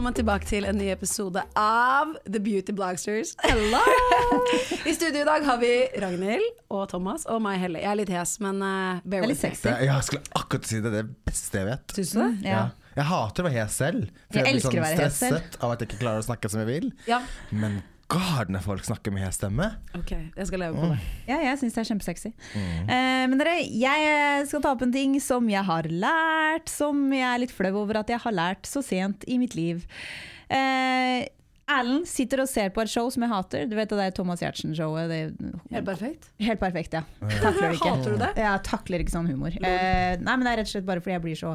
Velkommen tilbake til en ny episode av The Beauty Blogsters. Hello! I studio i dag har vi Ragnhild og Thomas og meg, Helle. Jeg er litt hes, men uh, bear with litt me. sexy. Jeg skulle akkurat si det. Det er det beste jeg vet. Syns du det? Ja. Jeg hater å være hes selv. For Jeg jeg, blir sånn stresset av at jeg ikke klarer å snakke som jeg vil. Ja. Men god, når folk snakker med stemme. Ok, jeg skal leve på det. Ja, jeg syns det er kjempesexy. Eh, men dere, jeg skal ta opp en ting som jeg har lært, som jeg er litt flau over at jeg har lært så sent i mitt liv. Eh, Erlend sitter og ser på et show som jeg hater. Du vet det der Thomas Giertsen-showet. Helt perfekt. Helt perfekt, ja. Takler ikke. Hater du det? Jeg takler ikke sånn humor. Eh, nei, men det er rett og slett bare fordi jeg blir så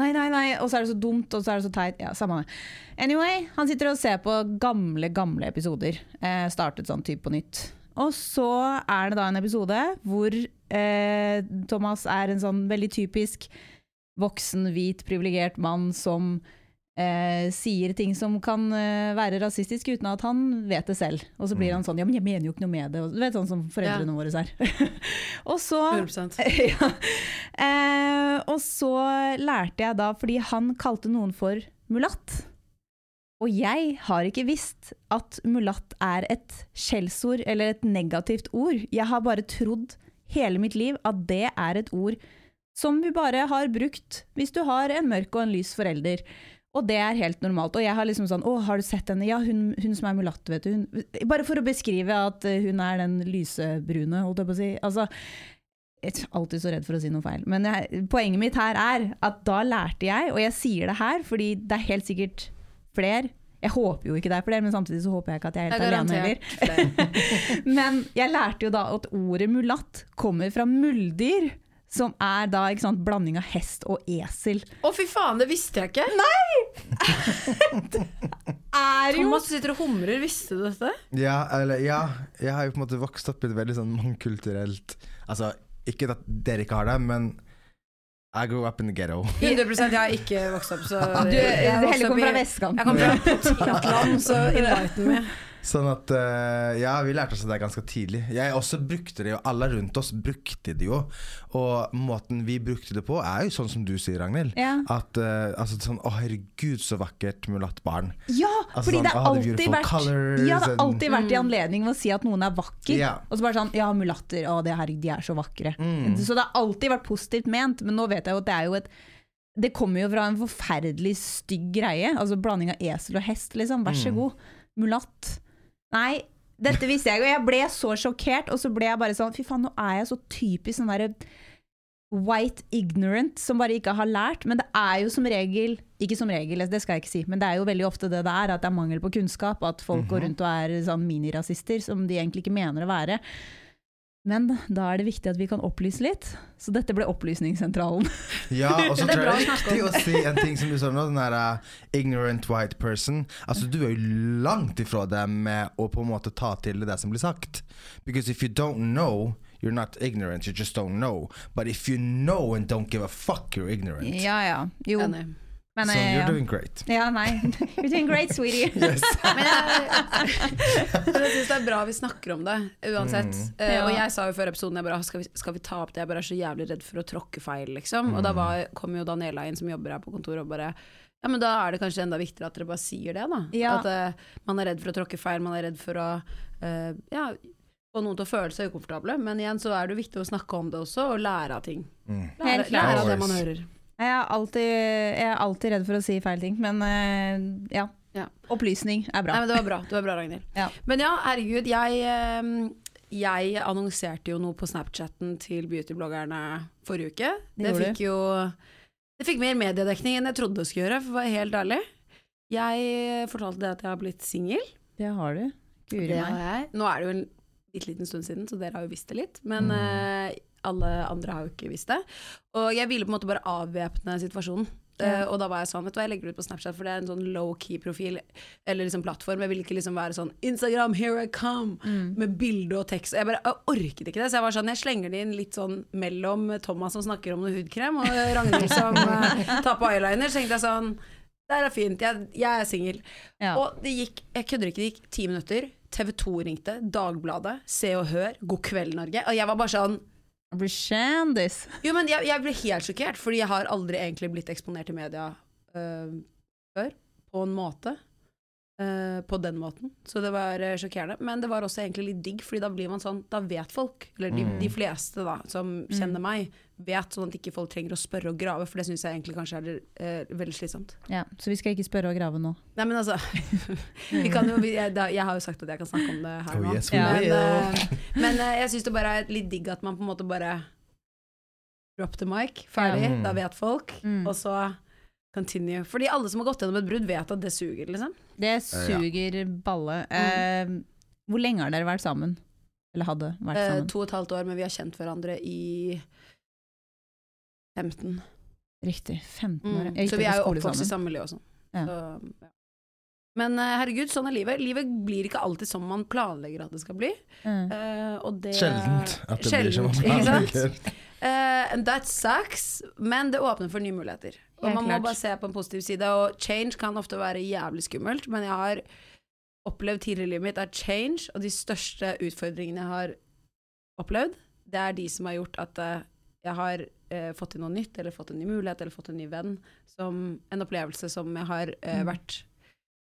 Nei, nei, nei, og så er det så dumt, og så er det så teit. Ja, samme det. Anyway, han sitter og ser på gamle, gamle episoder. Eh, startet sånn type på nytt. Og så er det da en episode hvor eh, Thomas er en sånn veldig typisk voksen, hvit, privilegert mann som eh, sier ting som kan eh, være rasistisk uten at han vet det selv. Og så blir han sånn Ja, men jeg mener jo ikke noe med det. Og Du vet sånn som foreldrene våre er. og så 100 ja. eh, og så lærte jeg da, fordi han kalte noen for mulatt. Og jeg har ikke visst at mulatt er et skjellsord eller et negativt ord. Jeg har bare trodd hele mitt liv at det er et ord som vi bare har brukt hvis du har en mørk og en lys forelder. Og det er helt normalt. Og jeg har liksom sånn Å, har du sett henne? Ja, hun, hun som er mulatt, vet du. Hun, bare for å beskrive at eh, hun er den lysebrune, holdt jeg på å si. Altså, jeg er alltid så redd for å si noe feil. Men jeg, poenget mitt her er at da lærte jeg, og jeg sier det her fordi det er helt sikkert flere Jeg håper jo ikke det er flere, men samtidig så håper jeg ikke at jeg er helt jeg alene heller. Men jeg lærte jo da at ordet mulatt kommer fra muldyr. Som er da ikke sant, blanding av hest og esel. Å, fy faen, det visste jeg ikke! Er jo Thomas sitter og humrer, visste du dette? Ja, eller ja. Jeg har jo på en måte vokst opp i et veldig sånn mangkulturelt Altså, ikke at dere ikke har det, men I grew up in the ghetto. 100% Jeg har ikke vokst opp, så Du, jeg vokste Helle kommer fra vestkanten. Jeg kommer fra potetland, så enlighten me. Sånn at uh, Ja, vi lærte oss det ganske tidlig. Jeg også brukte det jo. Alle rundt oss brukte det jo. Og måten vi brukte det på, er jo sånn som du sier, Ragnhild. Ja. At uh, altså sånn Å, herregud, så vakkert mulatt barn. Ja, Altså fordi sånn, det har alltid vært colors, Ja, det har and- alltid vært i anledning å si at noen er vakker. Ja. Og så bare sånn Ja, mulatter, å, det, herregud, de er så vakre. Mm. Så det har alltid vært positivt ment, men nå vet jeg jo at det er jo et Det kommer jo fra en forferdelig stygg greie. Altså blanding av esel og hest, liksom. Vær så Mm. god. Mulatt. Nei, dette visste jeg, og jeg ble så sjokkert, og så ble jeg bare sånn Fy faen, nå er jeg så typisk sånn derre white ignorant som bare ikke har lært. Men det er jo som regel Ikke som regel, det skal jeg ikke si, men det er jo veldig ofte det det er. At det er mangel på kunnskap. At folk går rundt og er sånn minirasister som de egentlig ikke mener å være. Men da er det viktig at vi kan opplyse litt. Så dette ble Opplysningssentralen. Ja, og så tror jeg det er viktig å si en ting som du sa nå, den der uh, ignorant white person. Altså Du er jo langt ifra det med å på en måte ta til det som blir sagt. Because if you don't know, you're not ignorant, you just don't know. But if you know and don't give a fuck, you're ignorant. Ja ja. Jo. Enig. Men, so eh, you're ja. doing great. ja, nei. You're doing great, sweetie. Yes. Men jeg, jeg syns det er bra vi snakker om det, uansett. Mm. Uh, og jeg sa jo før episoden jeg bare, skal, vi, skal vi ta opp det, jeg bare er så jævlig redd for å tråkke feil, liksom. Og da var, kom jo Daniela inn som jobber her på kontoret og bare ja, men da er det kanskje enda viktigere at dere bare sier det, da. Ja. At uh, man er redd for å tråkke feil, man er redd for å uh, ja, få noen til å føle seg ukomfortable. Men igjen så er det jo viktig å snakke om det også, og lære av ting. Mm. Lære, lære av det man hører. Jeg er, alltid, jeg er alltid redd for å si feil ting, men eh, ja. Ja. Opplysning er bra. Nei, men det var bra, det var bra Ragnhild. Ja. Men ja, herregud, jeg, eh, jeg annonserte jo noe på Snapchatten til beautybloggerne forrige uke. Det Det, fikk jo Det fikk mer mediedekning enn jeg trodde det skulle gjøre, for å være helt ærlig. Jeg fortalte det at jeg har blitt singel. Det har du. Guri meg. Nå er det jo en bitte liten stund siden, så dere har jo visst det litt. Men eh, alle andre har jo ikke visst det. Og jeg ville på en måte bare avvæpne situasjonen. Eh, og da var jeg sånn, vet du hva, jeg legger det ut på Snapchat, for det er en sånn low-key-profil, eller liksom plattform. Jeg vil ikke liksom være sånn Instagram, here I come! Med bilde og tekst. Jeg bare jeg orket ikke det. Så jeg var sånn, jeg slenger det inn litt sånn mellom Thomas som snakker om noe hudkrem, og Ragnhild som uh, tar på eyeliner. Så tenkte jeg sånn det er fint, jeg, jeg er singel. Ja. Og det gikk, jeg kødder ikke, det gikk ti minutter. TV 2 ringte, Dagbladet, Se og Hør, God kveld Norge. Og jeg var bare sånn Jeg. Jo, men jeg, jeg ble helt sjokkert, fordi jeg har aldri egentlig blitt eksponert i media øh, før. På en måte. Øh, på den måten. Så det var uh, sjokkerende. Men det var også egentlig litt digg, fordi da blir man sånn Da vet folk, eller de, Mm. de fleste da, som kjenner meg, vet sånn at ikke folk trenger å spørre og grave, for det syns jeg egentlig kanskje er uh, veldig slitsomt. Ja, så vi skal ikke spørre og grave nå. Nei, men altså vi kan jo, vi- jeg, da, jeg har jo sagt at jeg kan snakke om det her Oh, nå. yes, Ja. Men, men jeg syns det bare er litt digg at man på en måte bare Drop the mic, ferdig, Ja. da vet folk. Mm. Og så continue. Fordi alle som har gått gjennom et brudd, vet at det suger, liksom. Det suger balle. Eh, hvor lenge har dere vært sammen? Eller hadde vært Eh, sammen? to og et halvt år, men vi har kjent hverandre i 15. Riktig. 15 år. Mm. Så vi er jo oppvokst i samme miljø og sånn. Ja. Så, ja. Men eh, herregud, sånn er livet. Livet blir ikke alltid som man planlegger at det skal bli. Mm. Uh, og det Sjeldent at det blir som man Sjeldent, planlegger. Eh, and that sucks, men det åpner for nye muligheter. Og man må bare se på en positiv side. Og change kan ofte være jævlig skummelt, men jeg har opplevd tidligere i livet mitt at change og de største utfordringene jeg har opplevd, det er de som har gjort at eh, jeg har eh, fått til noe nytt, eller fått en ny mulighet, eller fått en ny venn. Som en opplevelse som jeg har eh, Mm. vært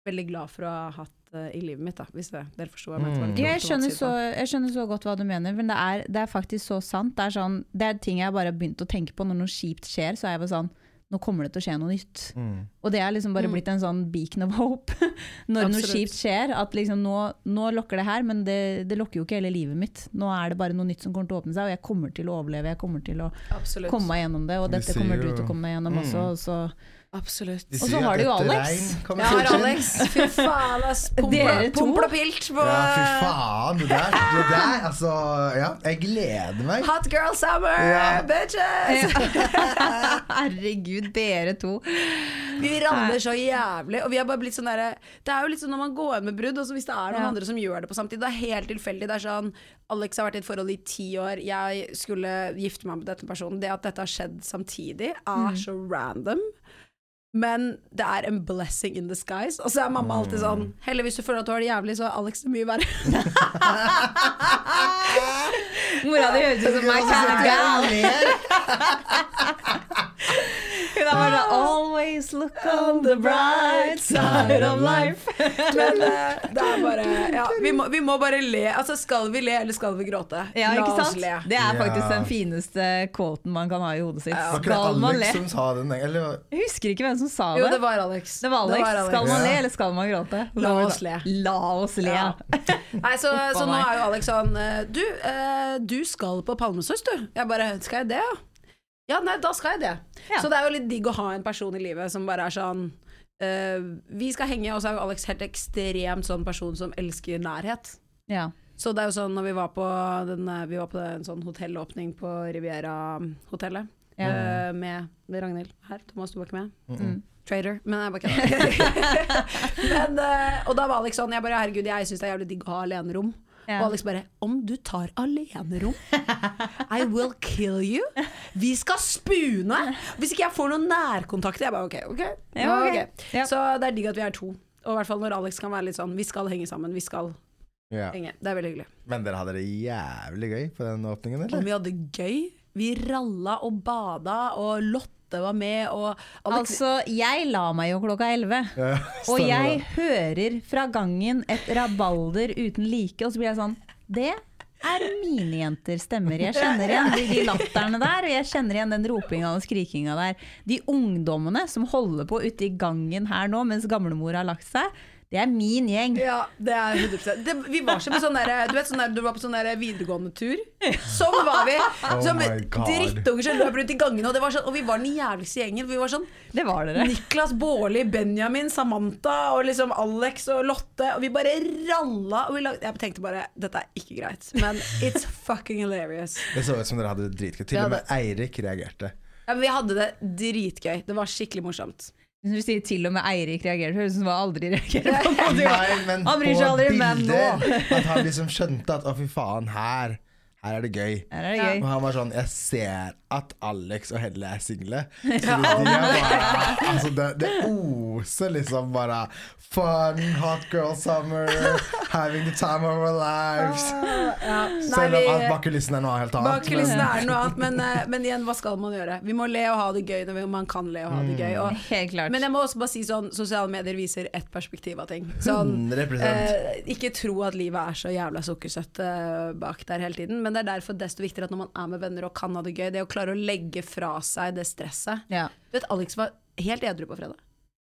veldig glad for å ha hatt uh, i livet mitt, da, hvis det, dere forsto hva jeg mente. Mm. Ja, jeg, skjønner så, jeg skjønner så godt hva du mener, men det er, det er faktisk så sant. Det er, sånn, det er ting jeg bare har begynt å tenke på når noe kjipt skjer, så er jeg bare sånn Nå kommer det til å skje noe nytt. Mm. Og det er liksom bare Mm. blitt en sånn beacon of hope når noe kjipt skjer. At liksom nå, nå lokker det her, men det, det lokker jo ikke hele livet mitt. Nå er det bare noe nytt som kommer til å åpne seg, og jeg kommer til å overleve. Jeg kommer til å Absolutt. komme meg gjennom det, og dette kommer du til å komme deg gjennom Mm. også. Og så Absolutt. De Og så har du jo Alex. Jeg har. Alex. Fy faen, ass. Dere to? Pilt på Ja, fy faen. Det der, det der altså Ja, jeg gleder meg. Hot girl summer, Ja. bitches! Herregud, dere to. Vi rammer så jævlig. Og vi har bare blitt sånn derre Det er jo litt sånn når man går inn med brudd, og hvis det er noen Ja. andre som gjør det på samtidig, det er helt tilfeldig. Det er sånn Alex har vært i et forhold i ti år, jeg skulle gifte meg med denne personen. Det at dette har skjedd samtidig, er så random. Men det er en blessing in disguise. Og så er mamma alltid sånn Heller hvis du føler at du har det jævlig, så er Alex det mye verre. Mora di høres ut som meg, kind of gal. Hun er bare Always look on the bright side of life. Men eh, det er bare Ja, vi må, vi må bare le. Altså, skal vi le, eller skal vi gråte? Ja, La ikke oss le. Det er faktisk Ja. den fineste quoten man kan ha i hodet sitt. Ja. Var det Skal man le? som sa den? Eller Jeg husker ikke hvem som sa Jo, det. det var Alex. Det var Alex. Skal man le, eller skal man gråte? La oss le. La oss le. Ja. Nei, så, så nå er jo Alex sånn eh, Du, eh, du skal på Palmesøster du. Jeg bare Skal jeg det, ja? Ja, nei, da skal jeg det. Ja. Så det er jo litt digg å ha en person i livet som bare er sånn uh, Vi skal henge, og så er jo Alex helt ekstremt sånn person som elsker nærhet. Ja. Så det er jo sånn når vi var på, den, eh, vi var på en sånn hotellåpning på Riviera-hotellet Ja. uh, med, med Ragnhild her. Thomas, du var ikke med? Mm. Trader. Men jeg bare kødder. Men, eh, og da var Alex sånn Jeg bare herregud, jeg syns det er jævlig digg å ha alenerom. Og Alex bare Om du tar alenerom, I will kill you. Vi skal spune! Hvis ikke jeg får noen nærkontakter. Jeg bare OK, OK. Ja, okay. ok. ok. Ja. Så det er digg at vi er to. Og i hvert fall når Alex kan være litt sånn Vi skal henge sammen. Vi skal Ja. henge. Det er veldig hyggelig. Men dere hadde det jævlig gøy på den åpningen, Om vi hadde gøy. Vi ralla og bada, og Lotte var med, og Alex Altså, jeg la meg jo klokka elleve. Ja, Og jeg det. hører fra gangen et rabalder uten like, og så blir jeg sånn Det er mine jenter stemmer. Jeg kjenner igjen de, de latterne der, og jeg kjenner igjen den ropinga og skrikinga der. De ungdommene som holder på ute i gangen her nå mens gamlemor har lagt seg, Det er min gjeng. Ja, det er 100% det, Vi var som en sånn der, Du vet sånn der, du var på sånn der videregående tur? Sånn var vi! Som oh drittunger som løp rundt i gangene. Og, sånn, og vi var den jævligste gjengen. Vi var sånn Det var dere. Niklas Baarli, Benjamin, Samantha og liksom Alex og Lotte. Og vi bare ralla. Og vi lag, jeg tenkte bare dette er ikke greit, men it's fucking hilarious. Det så ut som dere hadde det dritgøy. Til og med Eirik reagerte. Ja, men vi hadde det dritgøy. Det var skikkelig morsomt. Når du sier til og med Eirik reagerer, høres ut som han aldri reagerer på noe. Nei, men Han bryr seg aldri, men nå. At han liksom skjønte at å, fy faen, her, her er det gøy. Her er det gøy. Og han var sånn Jeg ser at Alex og Helle er single. Så de er bare, altså det, det oser liksom bare Fun, hot girl summer, having the time of our lives. Ja. Nei, Selv om at vi, bak kulissene er noe helt annet. bak kulissene men- er noe annet, men, eh, men igjen, hva skal man gjøre? Vi må le og ha det gøy når man kan le og ha det gøy. Og, Helt klart. men jeg må også bare si sånn, sosiale medier viser ett perspektiv av ting. Sånn, 100%. eh, ikke tro at livet er så jævla sukkersøtt eh, bak der hele tiden, men det er derfor desto viktigere at når man er med venner og kan ha det gøy, det å klare å legge fra seg det stresset. ja. Du vet, Alex var helt edru på fredag.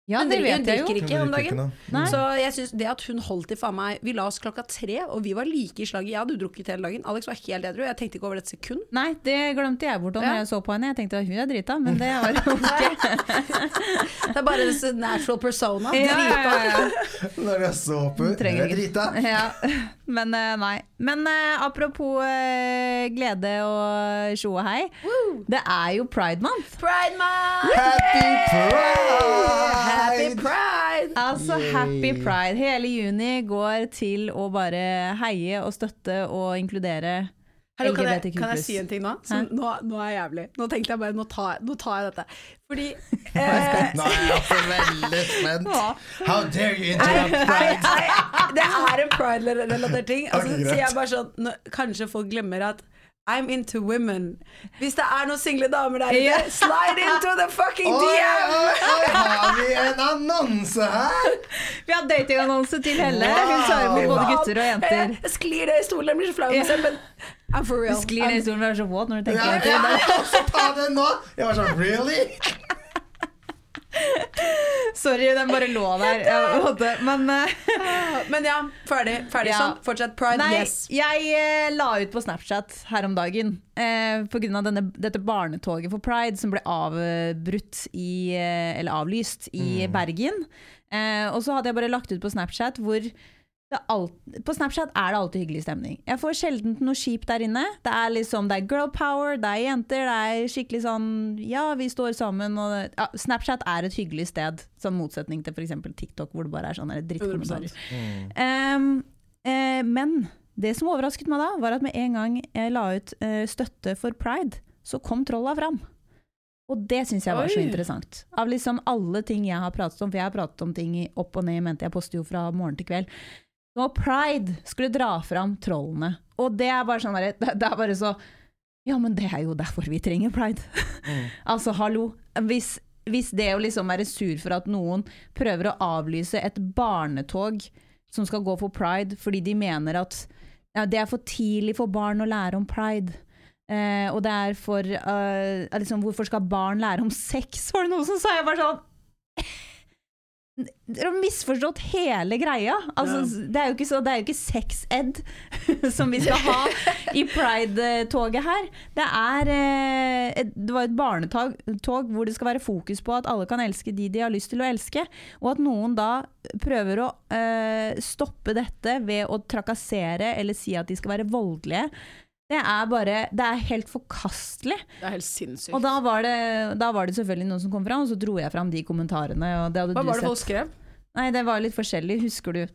Ja, Hun det hun vet jeg jo. drikker ikke om dagen. Så jeg synes det at hun holdt i faen meg Vi la oss klokka tre, og vi var like i slaget. Jeg hadde drukket hele dagen. Alex var helt edru. Jeg tenkte ikke over det et sekund. Nei, det glemte jeg bort da Ja. jeg så på henne. Jeg tenkte at hun er drita, men det var hun ikke. Det er bare en natural persona. Ja, Drita. ja, ja. Når jeg så på henne, hun er drita. Ja. Men eh, nei. Men eh, apropos eh, glede og tjo og hei. Det er jo pride month. Pride month! Happy Happy pride! Altså Yay. happy pride. Hele juni går til å bare heie og støtte og inkludere Hello, kan, jeg, kan jeg si en ting nå? Nå? Nå er jeg jævlig. Nå tenkte jeg bare, nå tar, nå tar jeg dette. Fordi eh, Nå er jeg også veldig spent. How dare you interrupt pride? det er en pride-relatert ting. Altså, Ok, greit. så jeg bare sånn, nå, kanskje folk glemmer at I'm into women. Hvis det er noen single damer der ute, yeah. slide into the fucking Oi, DM! oi, oi, har vi en annonse her? Vi har datingannonse til Helle. Hun tar imot både gutter og jenter. Jeg sklir det i stolen, jeg blir så flau av meg selv, men I'm for real. Du Sklir ned i stolen og er så våt når du tenker Ja, det. jeg til. vil også ta den nå. Jeg var sånn, really? Sorry, den bare lå der. Men eh, Men ja, ferdig. ferdig Ja. sånn. Fortsett pride, Nei, yes. jeg eh, la ut på Snapchat her om dagen eh, av dette barnetoget for pride som ble avbrutt i, eh, eller avlyst i Bergen. Eh, og så hadde jeg bare lagt ut på Snapchat hvor alt, på Snapchat er det alltid hyggelig stemning. Jeg får sjelden noe kjipt der inne. Det er liksom, det er girl power, det er jenter, det er skikkelig sånn Ja, vi står sammen. Og, ja, Snapchat er et hyggelig sted, som motsetning til f.eks. TikTok, hvor det bare er sånne drittkommentarer. 100%. Um, eh, men det som overrasket meg da, var at med en gang jeg la ut uh, støtte for pride, så kom trolla fram. Og det syns jeg var så interessant. Av liksom alle ting jeg har pratet om, for jeg har pratet om ting i opp og ned i mente, jeg poster jo fra morgen til kveld. Nå pride skulle dra fram trollene. Og det er bare sånn der, det, det er bare så Ja, men det er jo derfor vi trenger pride. altså, hallo. Hvis, hvis det å liksom være sur for at noen prøver å avlyse et barnetog som skal gå for pride fordi de mener at ja, det er for tidlig for barn å lære om pride. Eh, og det er for uh, liksom, Hvorfor skal barn lære om sex, var det noen som sa? Jeg bare sånn Dere har misforstått hele greia. Altså, Det er jo ikke, så, sex-ed som vi skal ha i pride-toget her. Det er eh, Det var et barnetog hvor det skal være fokus på at alle kan elske de de har lyst til å elske, og at noen da prøver å eh, stoppe dette ved å trakassere eller si at de skal være voldelige. Det er bare Det er helt forkastelig. Det er helt sinnssykt. Og da var, det, da var det selvfølgelig noen som kom fram, og så dro jeg fram de kommentarene. Og det hadde Hva du var det folk skrev? Nei, det var litt forskjellig. Husker du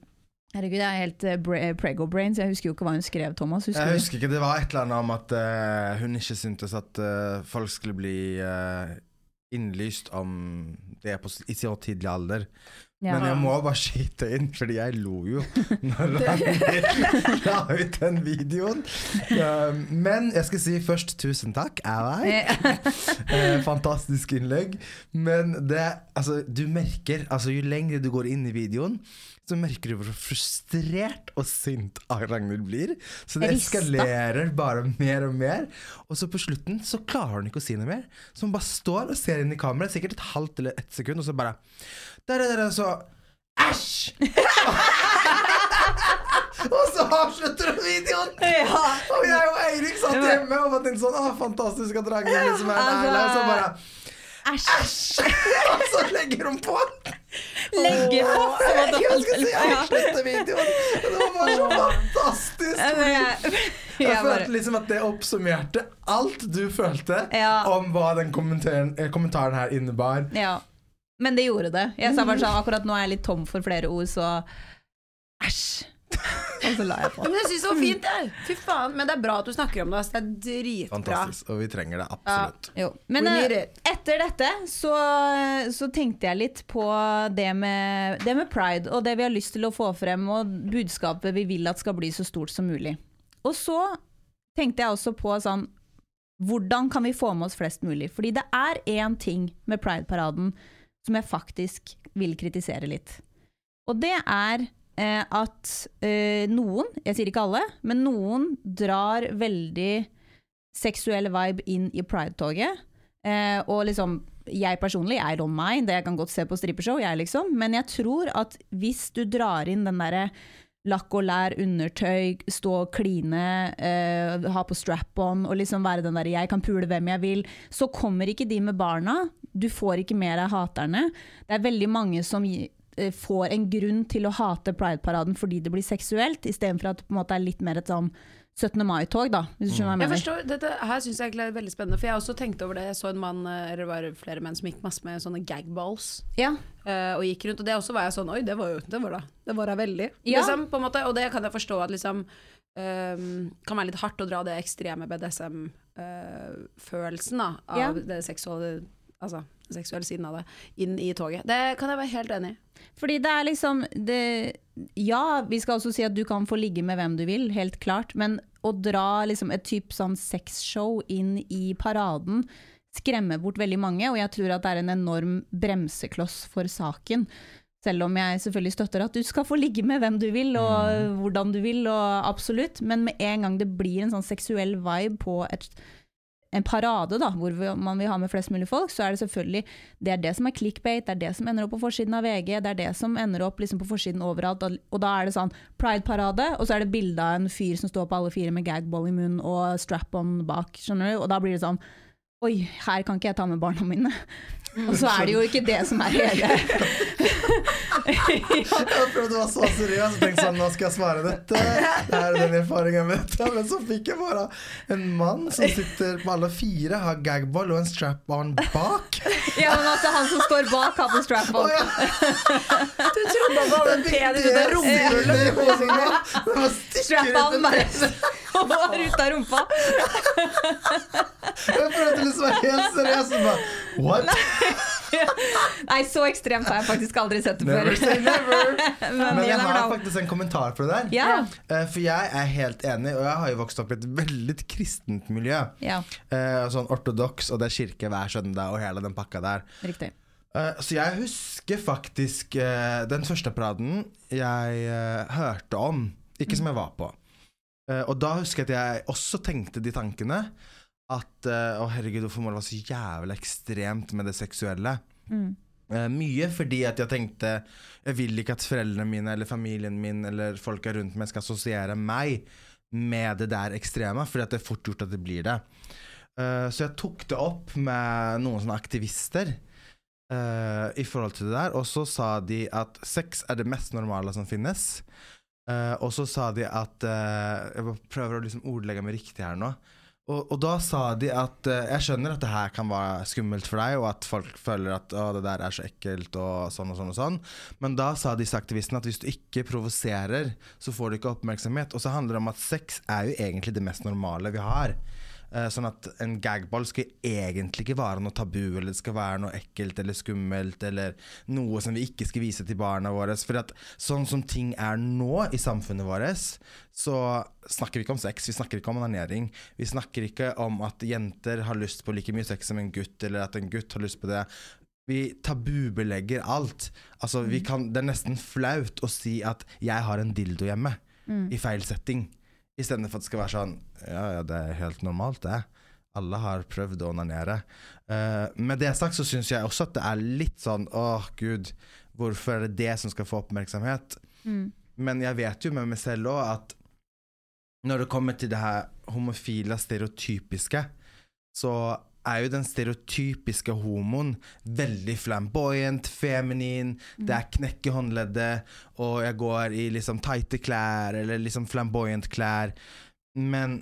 Herregud, jeg er helt uh, prego-brain, så jeg husker jo ikke hva hun skrev, Thomas. Husker Jeg du? husker ikke, det var et eller annet om at uh, hun ikke syntes at uh, folk skulle bli innlyst om det på, i sin tidlig alder. Ja. Men jeg må bare skyte inn, fordi jeg lo jo når han la ut den videoen. Um, men jeg skal si først tusen takk, Ally. jeg fantastisk innlegg. Men det Altså, du merker altså Jo lenger du går inn i videoen, så merker du hvor frustrert og sint Ragnhild blir. Så det eskalerer bare mer og mer. Og så på slutten så klarer hun ikke å si noe mer. Så hun bare står og ser inn i kameraet, sikkert et halvt eller ett sekund, og så bare der, der, der, så Æsj! og så avslutter du videoen! Og jeg og Eirik satt hjemme og var sånn Å, fantastisk at Ragnhild liksom er Altså- ærlig. Og så bare Æsj. Og så legger hun på. Legge på. Jeg skulle si avslutte videoen. Det var bare så fantastisk. fordi Jeg Jeg følte liksom at det oppsummerte alt du følte Ja. om hva den kommentaren, eh, kommentaren her innebar. ja. Men det gjorde det. Jeg sa bare sånn akkurat nå er jeg litt tom for flere ord, så æsj. Og så la jeg på. Men jeg syns det var fint, jeg. Fy faen. Men det er bra at du snakker om det. Det er dritbra. Fantastisk. Og vi trenger det absolutt. Jo. Men eh, etter dette så, så tenkte jeg litt på det med, det med pride, og det vi har lyst til å få frem, og budskapet vi vil at skal bli så stort som mulig. Og så tenkte jeg også på sånn Hvordan kan vi få med oss flest mulig? Fordi det er én ting med Pride-paraden som jeg faktisk vil kritisere litt. Og det er eh, at eh, noen, jeg sier ikke alle, men noen drar veldig seksuell vibe inn i Pride-toget. Eh, og liksom, jeg personlig, I don't mind, det jeg kan godt se på strippeshow, jeg liksom. Men jeg tror at hvis du drar inn den derre lakk og lær undertøy, stå og kline, eh, ha på strap-on og liksom være den der 'jeg kan pule hvem jeg vil', så kommer ikke de med barna. Du får ikke mer av haterne. Det er veldig mange som eh, får en grunn til å hate Pride-paraden fordi det blir seksuelt, istedenfor at det på en måte er litt mer et sånn 17. mai-tog, da, hvis du skjønner hva jeg Jeg mener. forstår, dette her syns jeg egentlig er veldig spennende, for jeg også tenkt over det. Jeg så en mann, eller eller det var flere menn som gikk masse med sånne gagballs. Ja. eh, og gikk rundt, og det også var jeg sånn Oi, det var jo Det var da Det var da veldig. Ja. Liksom, på en måte, og det kan jeg forstå at liksom um, kan være litt hardt å dra det ekstreme BDSM-følelsen da av Ja. det seksuelle Altså seksuelle siden av det, inn i toget. Det kan jeg være helt enig i. Fordi det er liksom det, Ja, vi skal også si at du kan få ligge med hvem du vil, helt klart. Men å dra liksom et type sånn sexshow inn i paraden skremmer bort veldig mange, og jeg tror at det er en enorm bremsekloss for saken. Selv om jeg selvfølgelig støtter at du skal få ligge med hvem du vil, og hvordan du vil, og absolutt. Men med en gang det blir en sånn seksuell vibe på et, en parade, da, hvor man vil ha med flest mulig folk, så er det selvfølgelig det er det som er clickbait, det er det som ender opp på forsiden av VG, det er det som ender opp liksom på forsiden overalt. Og, da er det sånn Pride-parade, og så er det bilde av en fyr som står på alle fire med gagball i munnen og strap-on bak, skjønner du? Og da blir det sånn Oi, her kan ikke jeg ta med barna mine. Og så er det jo ikke det som er hele Jeg prøvde å være så seriøs og tenkte sånn, nå skal jeg svare dette. Det er den erfaringen vet. Men så fikk jeg bare en mann som sitter på alle fire, har gagball og en strap-on bak. Ja, men altså, han som står bak, har på strap-on. Ja. Du trodde han hadde en penis ut av rumpehullet! Var Strap-on bare ut av rumpa. Jeg prøvde liksom å helt seriøs og bare What? Nei, så ekstremt har jeg faktisk aldri sett det Never før. Men, Men jeg har faktisk en kommentar på det der. Ja. Eh, For jeg er helt enig, og jeg har jo vokst opp i et veldig kristent miljø. ja, Eh, Sånn ortodoks, og det er kirke hver søndag og hele den pakka der. riktig. Eh, Så jeg husker faktisk den første paraden jeg hørte om, ikke som jeg var på. Og da husker jeg at jeg også tenkte de tankene. At eh, å herregud, hvorfor må det være så jævlig ekstremt med det seksuelle? Mm. Uh, mye fordi at jeg tenkte Jeg vil ikke at foreldrene mine eller familien min eller folka rundt meg skal assosiere meg med det der ekstreme, fordi at det er fort gjort at det blir det. Uh, så jeg tok det opp med noen sånne aktivister uh, i forhold til det der, og så sa de at sex er det mest normale som finnes. Og så sa de at Jeg prøver å liksom ordlegge meg riktig her nå. Og, og da sa de at uh, jeg skjønner at det her kan være skummelt for deg, og at folk føler at å, det der er så ekkelt og sånn og sånn og sånn, men da sa disse aktivistene at hvis du ikke provoserer, så får du ikke oppmerksomhet. Og så handler det om at sex er jo egentlig det mest normale vi har. Eh, Sånn at en gagball skal egentlig ikke være noe tabu, eller det skal være noe ekkelt eller skummelt, eller noe som vi ikke skal vise til barna våre. For at sånn som ting er nå i samfunnet vårt, så snakker vi ikke om sex, vi snakker ikke om onanering. Vi snakker ikke om at jenter har lyst på like mye sex som en gutt, eller at en gutt har lyst på det. Vi tabubelegger alt. Altså, vi kan, det er nesten flaut å si at 'jeg har en dildo hjemme', i feil setting. Istedenfor at det skal være sånn Ja, ja, det er helt normalt, det. Alle har prøvd å onanere. Uh, med det sagt så syns jeg også at det er litt sånn Åh, gud. hvorfor er det det som skal få oppmerksomhet? Mm. Men jeg vet jo med meg selv òg at når det kommer til det her homofile stereotypiske, så er jo den stereotypiske homoen veldig flamboyant, feminin, det er knekke håndleddet, og jeg går i liksom tighte klær, eller liksom flamboyant klær. Men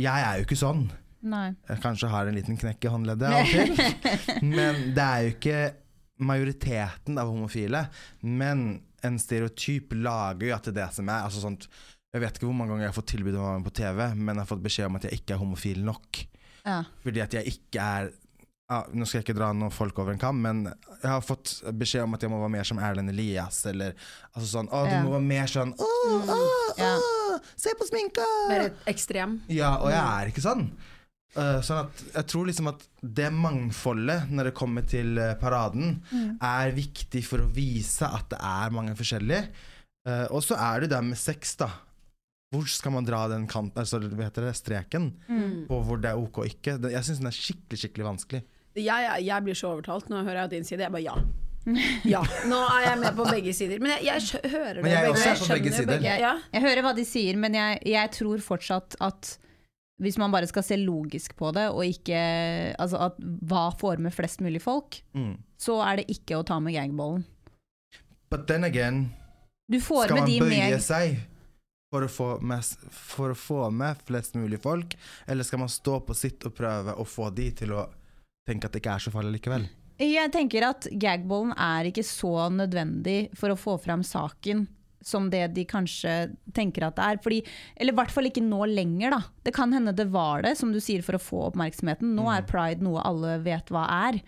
jeg er jo ikke sånn. Nei. Jeg kanskje har en liten knekk i håndleddet av og til. Men det er jo ikke majoriteten av homofile. Men en stereotyp lager jo at det er det som er. Altså sånt, jeg vet ikke hvor mange ganger jeg har fått tilbud om å være med på TV, men jeg har fått beskjed om at jeg ikke er homofil nok. Ja. Fordi at jeg ikke er ja, Nå skal jeg ikke dra noen folk over en kam, men jeg har fått beskjed om at jeg må være mer som Erlend Elias, eller altså sånn Å, du Ja. må være mer sånn Å, å, å, se på sminka! Mer ekstrem. Ja, og jeg er ikke sånn. Uh, sånn at jeg tror liksom at det mangfoldet når det kommer til eh, paraden, er viktig for å vise at det er mange forskjellige. Uh, og så er det det med sex, da. Hvor skal man dra den kanten, altså, hva heter det, streken, Mm. på hvor det er ok og ikke? Det, jeg syns den er skikkelig, skikkelig vanskelig. Jeg, jeg, jeg blir så overtalt når jeg hører din side. Jeg bare ja. Ja. Nå er jeg med på begge sider. Men jeg, jeg hører det. Men jeg også begge, på begge sider. Ja. Jeg hører hva de sier, men jeg, jeg tror fortsatt at hvis man bare skal se logisk på det, og ikke Altså at hva får med flest mulig folk, Mm. så er det ikke å ta med gangballen. But then again, Du får skal med man bøye med seg for å, få med, for å få med flest mulig folk, eller skal man stå på sitt og prøve å få de til å tenke at det ikke er så farlig likevel? Jeg tenker at gagballen er ikke så nødvendig for å få fram saken som det de kanskje tenker at det er. Fordi, eller i hvert fall ikke nå lenger, da. Det kan hende det var det, som du sier, for å få oppmerksomheten. Nå er pride noe alle vet hva er.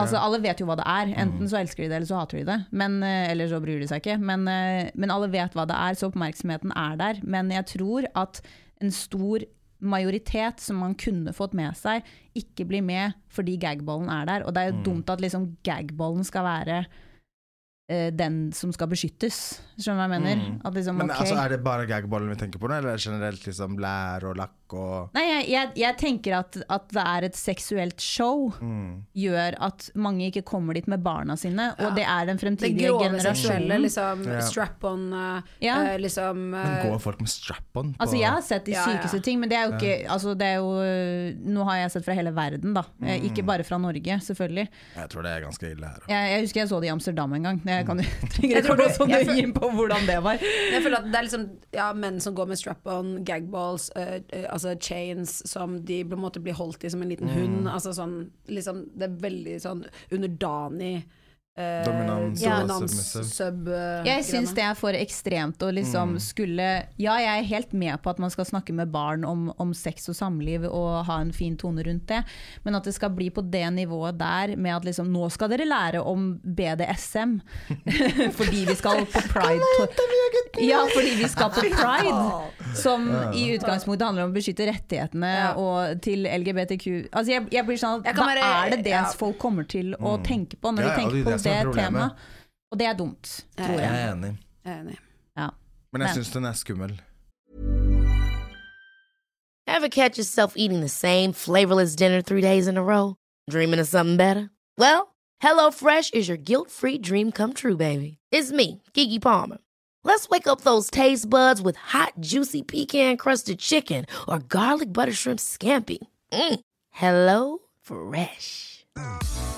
Altså, Alle vet jo hva det er. Enten Mm. så elsker de det, eller så hater de det. Men, eh, eller så bryr de seg ikke. Men, eh, men alle vet hva det er, så oppmerksomheten er der. Men jeg tror at en stor majoritet som man kunne fått med seg, ikke blir med fordi gagballen er der. Og det er jo Mm. dumt at liksom gagballen skal være uh, den som skal beskyttes. Skjønner du hva jeg mener? Mm. At liksom, Men okay. altså, er det bare gagballen vi tenker på nå, eller er generelt liksom lær og lakk og Nei, jeg, jeg, jeg tenker at, at det er et seksuelt show mm. gjør at mange ikke kommer dit med barna sine, og Ja. det er den Det fremtidige grove seksuelle, liksom Ja. strap-on, eh, Ja. uh, liksom Men eh, går folk med strap-on på Altså Jeg har sett de Ja, ja. sykeste ting, men det er jo ikke altså det er jo, Nå har jeg sett fra hele verden, da. Mm. Ikke bare fra Norge, selvfølgelig. Jeg tror det er ganske ille her. Jeg, jeg husker jeg så det i Amsterdam en gang. Jeg kan, jo- trenger Jeg ikke gå det- så nøye inn på hvordan det var. Jeg føler at det er liksom ja, menn som går med strap-on, gagballs, uh, altså chains som de på en måte blir holdt i som en liten Mm. hund. Altså sånn, liksom, det er veldig sånn underdanig eh, Dominans og submissive. sub uh, Jeg syns det er for ekstremt å liksom skulle Ja, jeg er helt med på at man skal snakke med barn om, om sex og samliv og ha en fin tone rundt det, men at det skal bli på det nivået der med at liksom Nå skal dere lære om BDSM fordi vi skal på pride. Ja, fordi vi skal på pride, som i utgangspunktet handler om å beskytte rettighetene Ja. og til LGBTQ Altså jeg, jeg blir sånn at Da er det det ja. folk kommer til å Mm. tenke på når Ja, de tenker er på det det er temaet. Og det er dumt, tror Jeg jeg. er enig. Jeg er enig. Ja. Men jeg syns den er skummel. Ever catch yourself eating the same flavorless dinner three days in a row? Dreaming of something better? Well, HelloFresh is your guilt free dream come true, baby. It's me, Gigi Palmer. Let's wake up those taste buds with hot, juicy pecan crusted chicken or garlic butter shrimp scampi. Mm. Hello Fresh.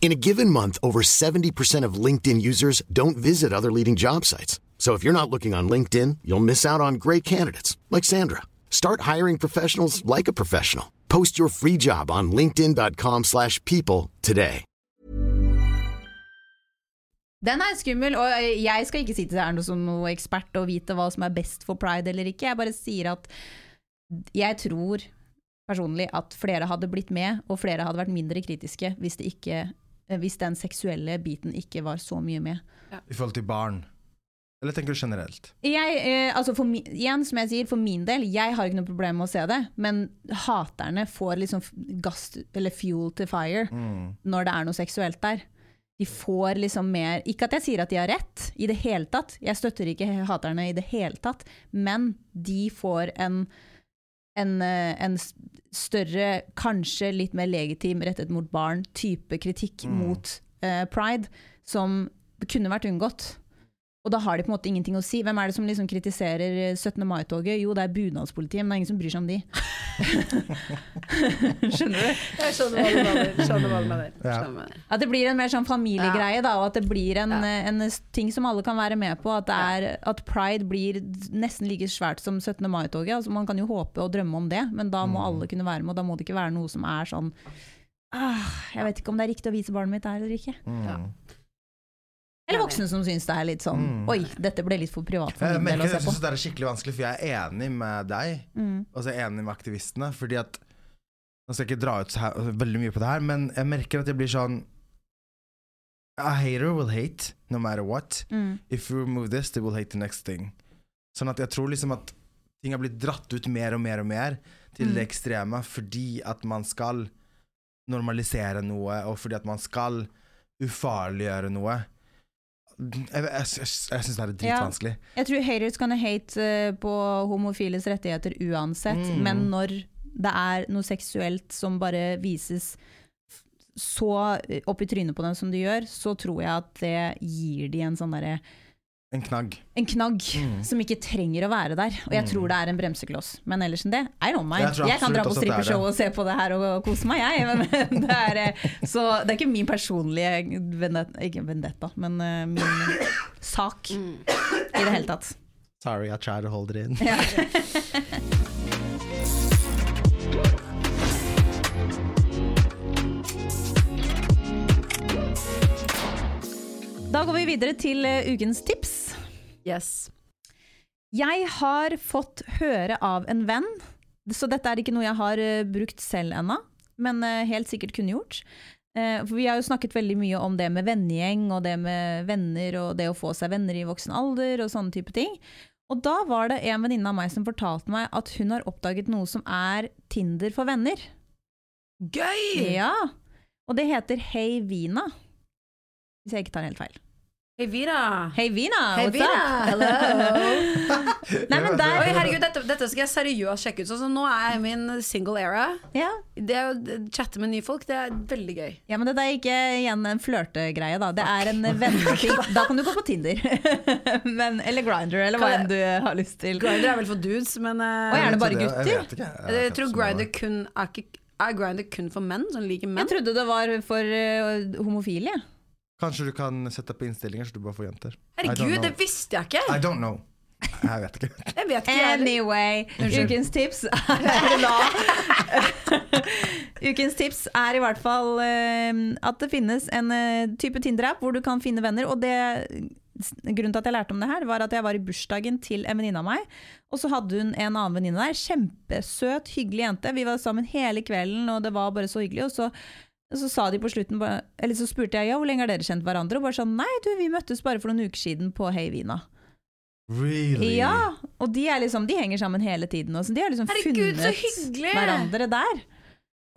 In a given month, over 70% of LinkedIn users don't visit other leading job sites. So if you're not looking on LinkedIn, you'll miss out on great candidates like Sandra. Start hiring professionals like a professional. Post your free job on linkedin.com/people today. Den er skummel, og jeg skal ikke sitte her som noe ekspert og vite hva som er best for pride eller ikke. Jeg bare sier at jeg tror personlig at flere hadde blitt med, og flere hadde vært mindre kritiske hvis, det ikke, hvis den seksuelle biten ikke var så mye med. I forhold til barn. Eller tenker du generelt? Jeg, eh, altså for igjen, som jeg sier, for min del, jeg har ikke noe problem med å se det, men haterne får liksom gass, eller fuel to fire, Mm. når det er noe seksuelt der. De får liksom mer Ikke at jeg sier at de har rett, i det hele tatt. Jeg støtter ikke haterne i det hele tatt, men de får en, en, eh, en større, kanskje litt mer legitim rettet mot barn, type kritikk Mm. mot uh, pride, som kunne vært unngått. Og da har de på en måte ingenting å si. Hvem er det som liksom kritiserer 17. mai-toget? Jo, det er bunadspolitiet, men det er ingen som bryr seg om de. Skjønner du? Jeg skjønner hva du mener. Skjønner hva du mener. Ja. Skjønner hva du mener. At det blir en mer sånn familiegreie, da, og at det blir en, Ja. en ting som alle kan være med på. At, det er, at pride blir nesten like svært som 17. mai-toget. Altså, man kan jo håpe og drømme om det, men da må alle kunne være med, og da må det ikke være noe som er sånn ah, Jeg vet ikke om det er riktig å vise barnet mitt der eller ikke. Mm. Ja. Eller voksne som syns det er litt sånn Mm. Oi, dette ble litt for privat for min del å se på. Jeg synes det er skikkelig vanskelig, for jeg er enig med deg. Mm. Og så er jeg enig med aktivistene. Fordi at Nå skal jeg ikke dra ut her, veldig mye på det her, men jeg merker at jeg blir sånn A hater will hate, no matter what. Mm. If you remove this, they will hate the next thing. Sånn at jeg tror liksom at ting har blitt dratt ut mer og mer og mer til Mm. det ekstreme fordi at man skal normalisere noe, og fordi at man skal ufarliggjøre noe. Jeg, jeg, jeg, syns det er dritvanskelig. Jeg tror haters kan hate eh, på homofiles rettigheter uansett, Mm. men når det er noe seksuelt som bare vises så eh, opp i trynet på dem som det gjør, så tror jeg at det gir de en sånn derre En knagg. en knagg Mm. som ikke trenger å være der. Og jeg Mm. tror det er en bremsekloss. Men ellers enn det, I don't mind. Jeg Jeg, kan dra på er strippershow og se på det her og, og kose meg, jeg. Men det er, eh, så det er ikke min personlige vendetta, ikke vendetta, men uh, min sak Mm. i det hele tatt. Sorry, I tried to hold it in. Ja. Da går vi videre til eh, ukens tips. Yes. Jeg har fått høre av en venn, så dette er ikke noe jeg har eh, brukt selv ennå, men eh, helt sikkert kunne gjort. Eh, For vi har jo snakket veldig mye om det med vennegjeng og det med venner og det å få seg venner i voksen alder og sånne type ting. Og da var det en venninne av meg som fortalte meg at hun har oppdaget noe som er Tinder for venner. Gøy! Ja, og det heter Hey Vina. Hvis jeg ikke tar helt feil. Hei, Vira. Hei, Vina, up? Hello. Nei, men der, Oi, herregud, dette, dette skal jeg seriøst sjekke ut. Så, så nå er jeg i min single era. ja. Det å chatte med nye folk, det er veldig gøy. Ja, men det er ikke igjen en flørtegreie, da. Det er en venneting. Da kan du gå på Tinder. men, eller Grinder, eller hva enn du har lyst til. Grindr er vel for dudes, men uh... Og er det bare Jeg gutter? vet ikke. jeg, jeg tror mange. kun er, ikke, er Grindr kun for menn som liker menn. Jeg trodde det var for uh, homofile. jeg. Kanskje du kan sette på innstillinger så du bare får jenter. Herregud, det visste jeg ikke! I don't know. Jeg vet ikke. Jeg vet ikke. Anyway, ukens tips er Ukens tips er i hvert fall uh, at det finnes en uh, type Tinder-app hvor du kan finne venner. Og det, grunnen til at jeg lærte om det her, var at jeg var i bursdagen til en venninne av meg. Og så hadde hun en annen venninne der. Kjempesøt, hyggelig jente. Vi var sammen hele kvelden, og det var bare så hyggelig. Og så, så sa de på slutten Eller så spurte jeg ja, hvor lenge har dere kjent hverandre? Og bare sånn nei, du, vi møttes bare for noen uker siden på Hey Vina. Really? Ja, og de, er liksom, de henger sammen hele tiden. Og de har liksom Herregud, funnet hverandre der.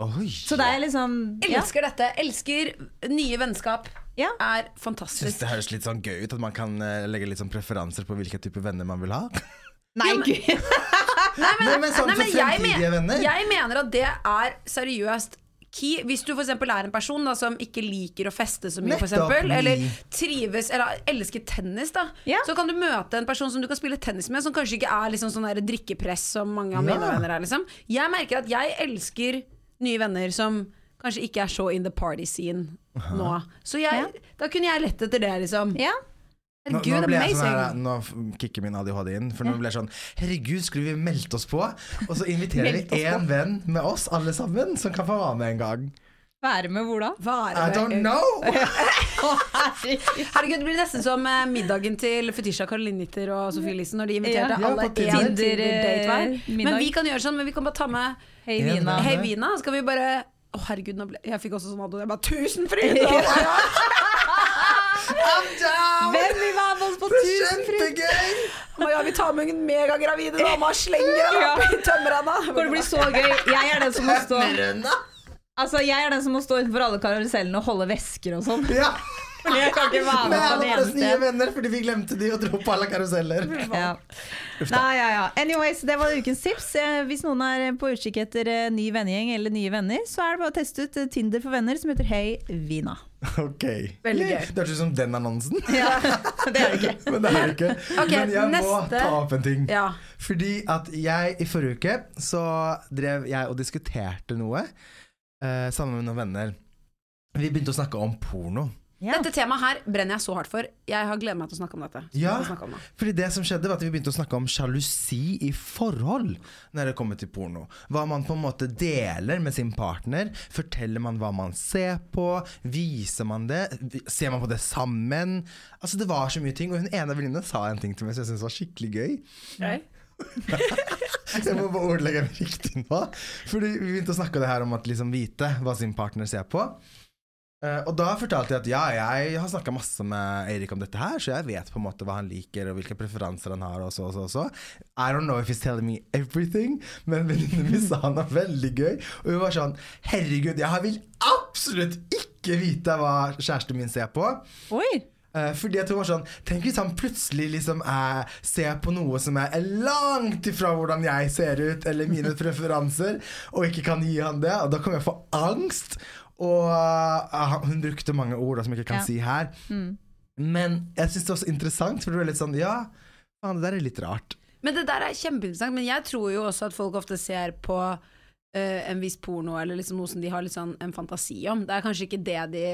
Oi. Så det er liksom ja. Elsker dette. Elsker nye vennskap. Ja. Er Syns Synes det høres litt sånn gøy ut at man kan eh, legge litt sånn preferanser på hvilke type venner man vil ha. Nei, gud. Nei, men, Nei, men sånn nei, men for jeg, fremtidige venner. jeg mener at det er seriøst key. Hvis du for eksempel er en person da, som ikke liker å feste så mye, for eksempel, eller trives Eller elsker tennis, da. Ja. Så kan du møte en person som du kan spille tennis med, som kanskje ikke er liksom sånn der drikkepress som mange av Ja. mine venner er. Liksom. Jeg merker at jeg elsker nye venner som kanskje ikke er så in the party scene nå. Så jeg, da kunne jeg lett etter det, liksom. Ja. Nå, nå ble jeg sånn amazing. her, nå kicker min ADHD inn. For nå ble jeg sånn Herregud, skulle vi meldt oss på? Og så inviterer vi én venn med oss alle sammen, som kan få være med en gang. Være med hvor da? I don't know! Herregud, det blir nesten som eh, middagen til Fetisha Karolinitter og Sofie Lisen når de inviterte Ja. Ja, alle én Tinder. Tinder-date. Men vi kan gjøre sånn, men vi kan bare ta med Hei, Vina. Hei Vina. Skal vi bare Å, herregud, nå ble... jeg fikk også sånn adon. Jeg bare Tusen fryd! Hvem vil være med oss på Tusenfryd! kjempegøy! Ja, vi tar med en megagravide dame og slenger henne Ja. opp i tømmerrenna. Det blir så gøy. Jeg er den som må stå Altså, jeg er den som må stå utenfor alle karusellene og holde vesker og sånn. Ja. Jeg kan ikke være Med på alle det våre nye venner, fordi vi glemte de og dro på alle karuseller. Ja. Nei, ja, ja. Anyways, det var ukens tips. Eh, Hvis noen er på utkikk etter eh, ny vennegjeng eller nye venner, så er det bare å teste ut eh, Tinder for venner som heter Hei Vina. Ok. Veldig gøy. Det hørtes ut som den annonsen. Ja, det er det ikke. Men det er det ikke. Okay, Men jeg må ta opp en ting. Ja. Fordi at jeg i forrige uke så drev jeg og diskuterte noe eh, sammen med noen venner. Vi begynte å snakke om porno. Ja. Dette temaet her brenner jeg så hardt for. Jeg har gledet meg til å snakke om dette. Ja. snakke om det. Fordi det som skjedde var at Vi begynte å snakke om sjalusi i forhold når det kommer til porno. Hva man på en måte deler med sin partner. Forteller man hva man ser på? Viser man det? Ser man på det sammen? Altså Det var så mye ting. Og hun ene venninna sa en ting til meg som jeg syntes var skikkelig gøy. Jeg må bare ordlegge meg riktig nå. Fordi vi begynte å snakke det her om at liksom vite hva sin partner ser på. Eh, og da fortalte jeg at ja, jeg har snakka masse med Eirik om dette her, så jeg vet på en måte hva han liker og hvilke preferanser han har. og så og så og så. I don't know if he's telling me everything, men venninnen min sa han var veldig gøy. Og hun var sånn Herregud, jeg vil absolutt ikke vite hva kjæresten min ser på. Oi! Eh, fordi jeg tror var sånn Tenk hvis han plutselig liksom er, ser på noe som er langt ifra hvordan jeg ser ut, eller mine preferanser, og ikke kan gi han det. Og da kommer jeg få angst. Og uh, hun brukte mange ord da, som jeg ikke kan Ja. si her. Men jeg syns det var så interessant, for du er litt sånn Ja, faen, det der er litt rart. Men det der er kjempeinteressant. Men jeg tror jo også at folk ofte ser på uh, en viss porno eller liksom noe som de har sånn en fantasi om. Det er kanskje ikke det de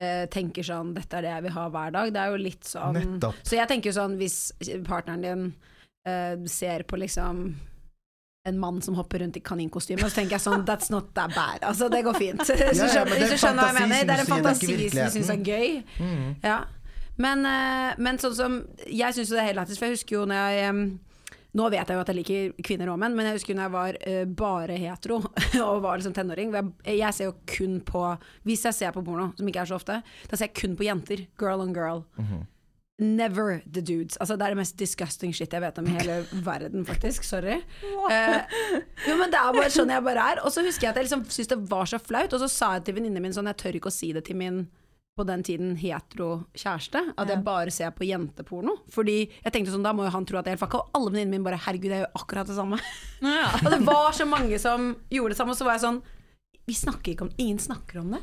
eh, tenker sånn 'dette er det jeg vil ha hver dag'. Det er jo litt sånn Nettopp. Så jeg tenker jo sånn hvis partneren din Uh, ser på liksom en mann som hopper rundt i kaninkostyme, så tenker jeg sånn That's not that bad. Altså, det går fint. Hvis ja, hvis du skjønner hva jeg mener. Det er en fantasi som du syns er gøy. Mm. Ja. Men, eh, men sånn som Jeg syns jo det er helt lættis, for jeg husker jo når jeg nå vet jeg jo at jeg liker kvinner og menn, men jeg husker når jeg var uh, bare hetero og var liksom tenåring. Jeg, jeg ser jo kun på Hvis jeg ser på porno, som ikke er så ofte, da ser jeg kun på jenter. Girl on girl. Mhm. Never the dudes. Altså Det er det mest disgusting shit jeg vet om i hele verden, faktisk. Sorry. Eh, jo, men det er bare sånn jeg bare er. Og så husker jeg at jeg liksom syntes det var så flaut, og så sa jeg til venninnen min sånn Jeg tør ikke å si det til min på den tiden hetero kjæreste, at jeg bare ser på jenteporno. Fordi jeg tenkte sånn, da må jo han tro at jeg er helt fucka. Og alle venninnene mine bare herregud, jeg gjør akkurat det samme. og det var så mange som gjorde det samme, og så var jeg sånn Vi snakker ikke om Ingen snakker om det.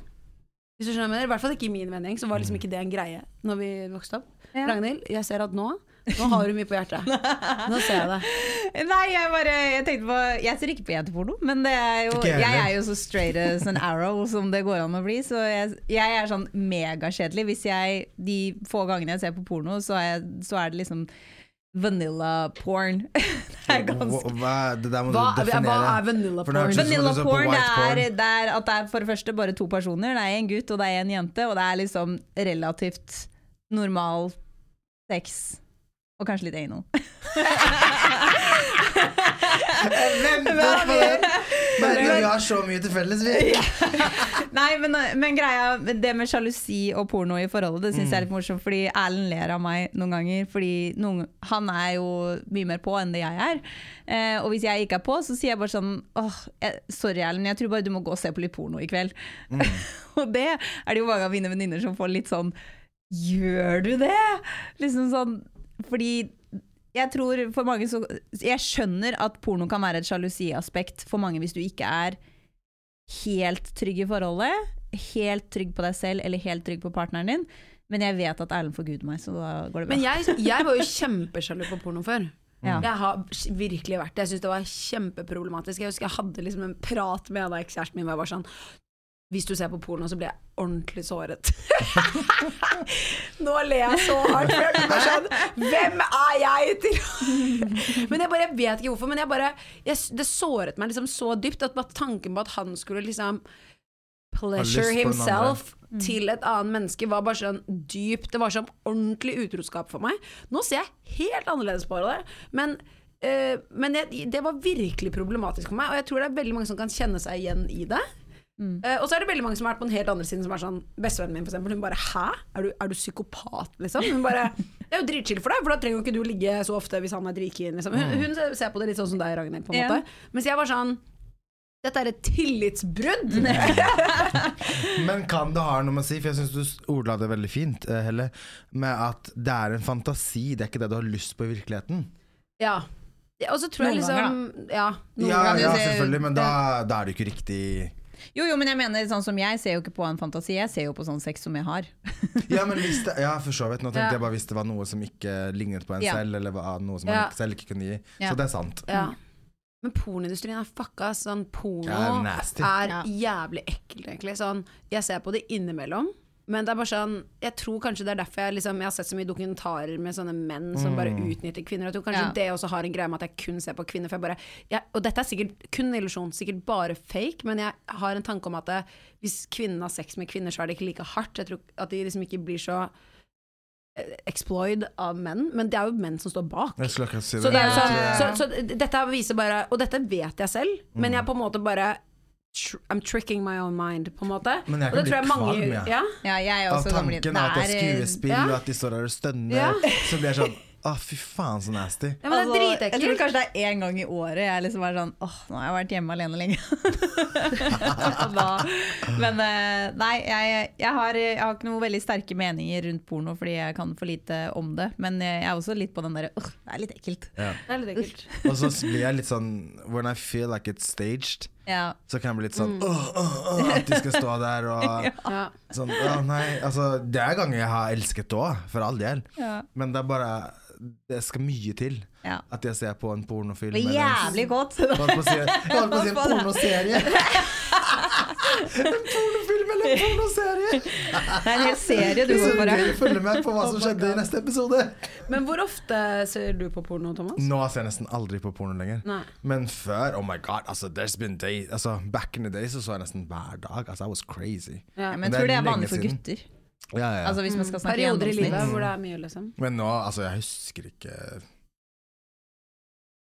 Hvis du skjønner jeg mener. I hvert fall ikke i min mening, så var liksom ikke det en greie når vi vokste opp. Ja. Ragnhild, jeg ser at nå Nå har du mye på hjertet. Nå ser jeg det. Nei, jeg bare Jeg tenkte på Jeg ser ikke på jenteporno, men det er jo jeg Jeg er jo så straight as an arrow som det går an å bli, så jeg, jeg er sånn megakjedelig. Hvis jeg De få gangene jeg ser på porno, så er, så er det liksom vanilla porn. det er ganske Hva, hva, det der må Hva, du definere. hva er vanilla For det porn? hørtes ut som Vanilla du så på porn, det white er, porn. det er at det er for det første bare to personer. Det er en gutt og det er en jente, og det er liksom relativt normal sex. Og kanskje litt anal. Den! Men vi har så mye til felles, vi. Nei, men, men greia Det med sjalusi og porno i forholdet, det syns jeg er litt morsomt. Fordi Erlend ler av meg noen ganger. Fordi noen, han er jo mye mer på enn det jeg er. Eh, og hvis jeg ikke er på, så sier jeg bare sånn Åh, jeg, Sorry, Erlend, jeg tror bare du må gå og se på litt porno i kveld. og det er det jo mange av mine venninner som får litt sånn Gjør du det? Liksom sånn Fordi jeg tror for mange så Jeg skjønner at porno kan være et sjalusiaspekt for mange hvis du ikke er helt trygg i forholdet, helt trygg på deg selv eller helt trygg på partneren din. Men jeg vet at Erlend forguder meg, så da går det bra. Men jeg, jeg var jo kjempesjalu på porno før. Ja. Jeg har virkelig vært det. Jeg syns det var kjempeproblematisk. Jeg husker jeg hadde liksom en prat med en ekskjæresten min hvor jeg var sånn Hvis du ser på porno, så blir jeg ordentlig såret. Nå ler jeg så hardt. For jeg bare sånn Hvem er jeg til Men jeg bare jeg vet ikke hvorfor. Men jeg bare jeg, Det såret meg liksom så dypt at bare tanken på at han skulle liksom pleasure himself til et annet menneske var bare sånn dypt Det var sånn ordentlig utroskap for meg. Nå ser jeg helt annerledes på det, men eh, men jeg, det var virkelig problematisk for meg, og jeg tror det er veldig mange som kan kjenne seg igjen i det. Mm. Eh, og så er det veldig mange som har vært på den helt andre siden, som er sånn Bestevennen min, for eksempel, hun bare 'hæ? Er du, er du psykopat', liksom? Hun bare 'Det er jo dritchill for deg, for da trenger jo ikke du ligge så ofte hvis han er dritkeen', liksom. Hun, hun ser på det litt sånn som deg, Ragnhild, på en yeah. måte. Mens jeg var sånn dette er et tillitsbrudd! Men kan det ha noe å si, for jeg syns du ordla det veldig fint, eh, Helle, med at det er en fantasi, det er ikke det du har lyst på i virkeligheten. ja. Og så tror jeg liksom ganger, Ja. noen Ja, ganger ja, selvfølgelig, men da, da er det jo ikke riktig Jo, jo, men jeg mener sånn som jeg ser jo ikke på en fantasi, jeg ser jo på sånn sex som jeg har. Ja, men hvis det, ja, for så vidt. Nå tenkte Ja. jeg bare hvis det var noe som ikke lignet på en Ja. selv, eller var noe som Ja. man ikke selv ikke kunne gi. Ja. Så det er sant. Ja. Men pornoindustrien er fucka. Sånn, porno Ja, er jævlig ekkelt, egentlig. Sånn, jeg ser på det innimellom. Men det er bare sånn Jeg tror kanskje det er derfor jeg, liksom, jeg har sett så mye dokumentarer med sånne menn som bare utnytter kvinner. Jeg tror kanskje Ja. det også har en greie med at jeg kun ser på kvinner. For jeg bare, jeg, og dette er sikkert kun en illusjon, sikkert bare fake, men jeg har en tanke om at det, hvis kvinnen har sex med kvinner, så er det ikke like hardt. Jeg tror at de liksom ikke blir så exploit av menn. Men det er jo menn som står bak. Si det. Så, det er jo sånn, så, så dette viser bare Og dette vet jeg selv, men jeg på en måte bare tr I'm tricking my own mind, på en måte. Men jeg kan bli tror jeg mange kvalm, ja. Ja, jeg Av gammel. tanken av at det er skuespill, ja. og at de står der og stønner, Ja. så blir jeg sånn Å, fy faen, så nasty. ja, men det er Altså, jeg tror kanskje det er én gang i året jeg liksom er sånn Åh, nå har jeg vært hjemme alene lenge. Da, men eh, nei, jeg, jeg, har, jeg har ikke noen veldig sterke meninger rundt porno fordi jeg kan for lite om det. Men jeg er også litt på den derre Åh, det er litt ekkelt. Ja. Det er litt ekkelt. Og så blir jeg litt sånn When I feel like it's staged, Ja. så kan jeg bli litt sånn åh, åh, åh, At de skal stå der og Ja. sånn åh, nei. Altså, det er ganger jeg har elsket det òg, for all del. Ja. Men det er bare Det skal mye til Ja. at jeg ser på en pornofilm. Det er eller jævlig godt. Jeg holdt på å si, på å si en pornoserie. en pornofilm eller en pornoserie! Det er en hel serie du går for. her. Følg med på hva som skjedde i neste episode. Men hvor ofte ser du på porno, Thomas? Nå ser jeg nesten aldri på porno lenger. Nei. Men før, oh my god, altså, there's been days altså, Back in the days så så jeg nesten hver dag. Altså, I was crazy. Ja. Men jeg det tror det er vanlig for gutter. Ja, ja, ja. Altså hvis man skal snakke Perioder i livet hvor det er mye, liksom. Men nå, altså, jeg husker ikke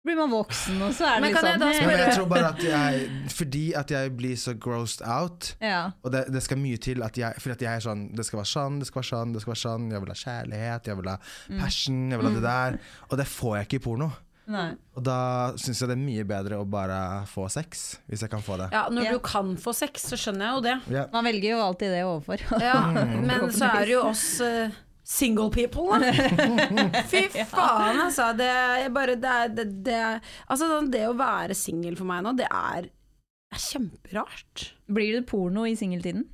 Blir man voksen, og så er det Men litt kan jeg sånn Men jeg tror bare at jeg Fordi at jeg blir så grossed out Ja. Og det, det skal mye til at jeg, Fordi at jeg er sånn Det skal være sånn, det skal være sånn, det skal være sånn Jeg vil ha kjærlighet, jeg vil ha passion Jeg vil ha det der Og det får jeg ikke i porno Nei. Og da synes jeg det er mye bedre å bare få sex Hvis jeg kan få det Ja, når yeah. du kan få sex, så skjønner jeg jo det. Yeah. Man velger jo alltid det overfor. Ja, men så er det jo oss single people, da. Fy faen, altså. Det, bare, det, det, det, altså, det å være singel for meg nå, det er, er kjemperart. Blir det porno i singeltiden?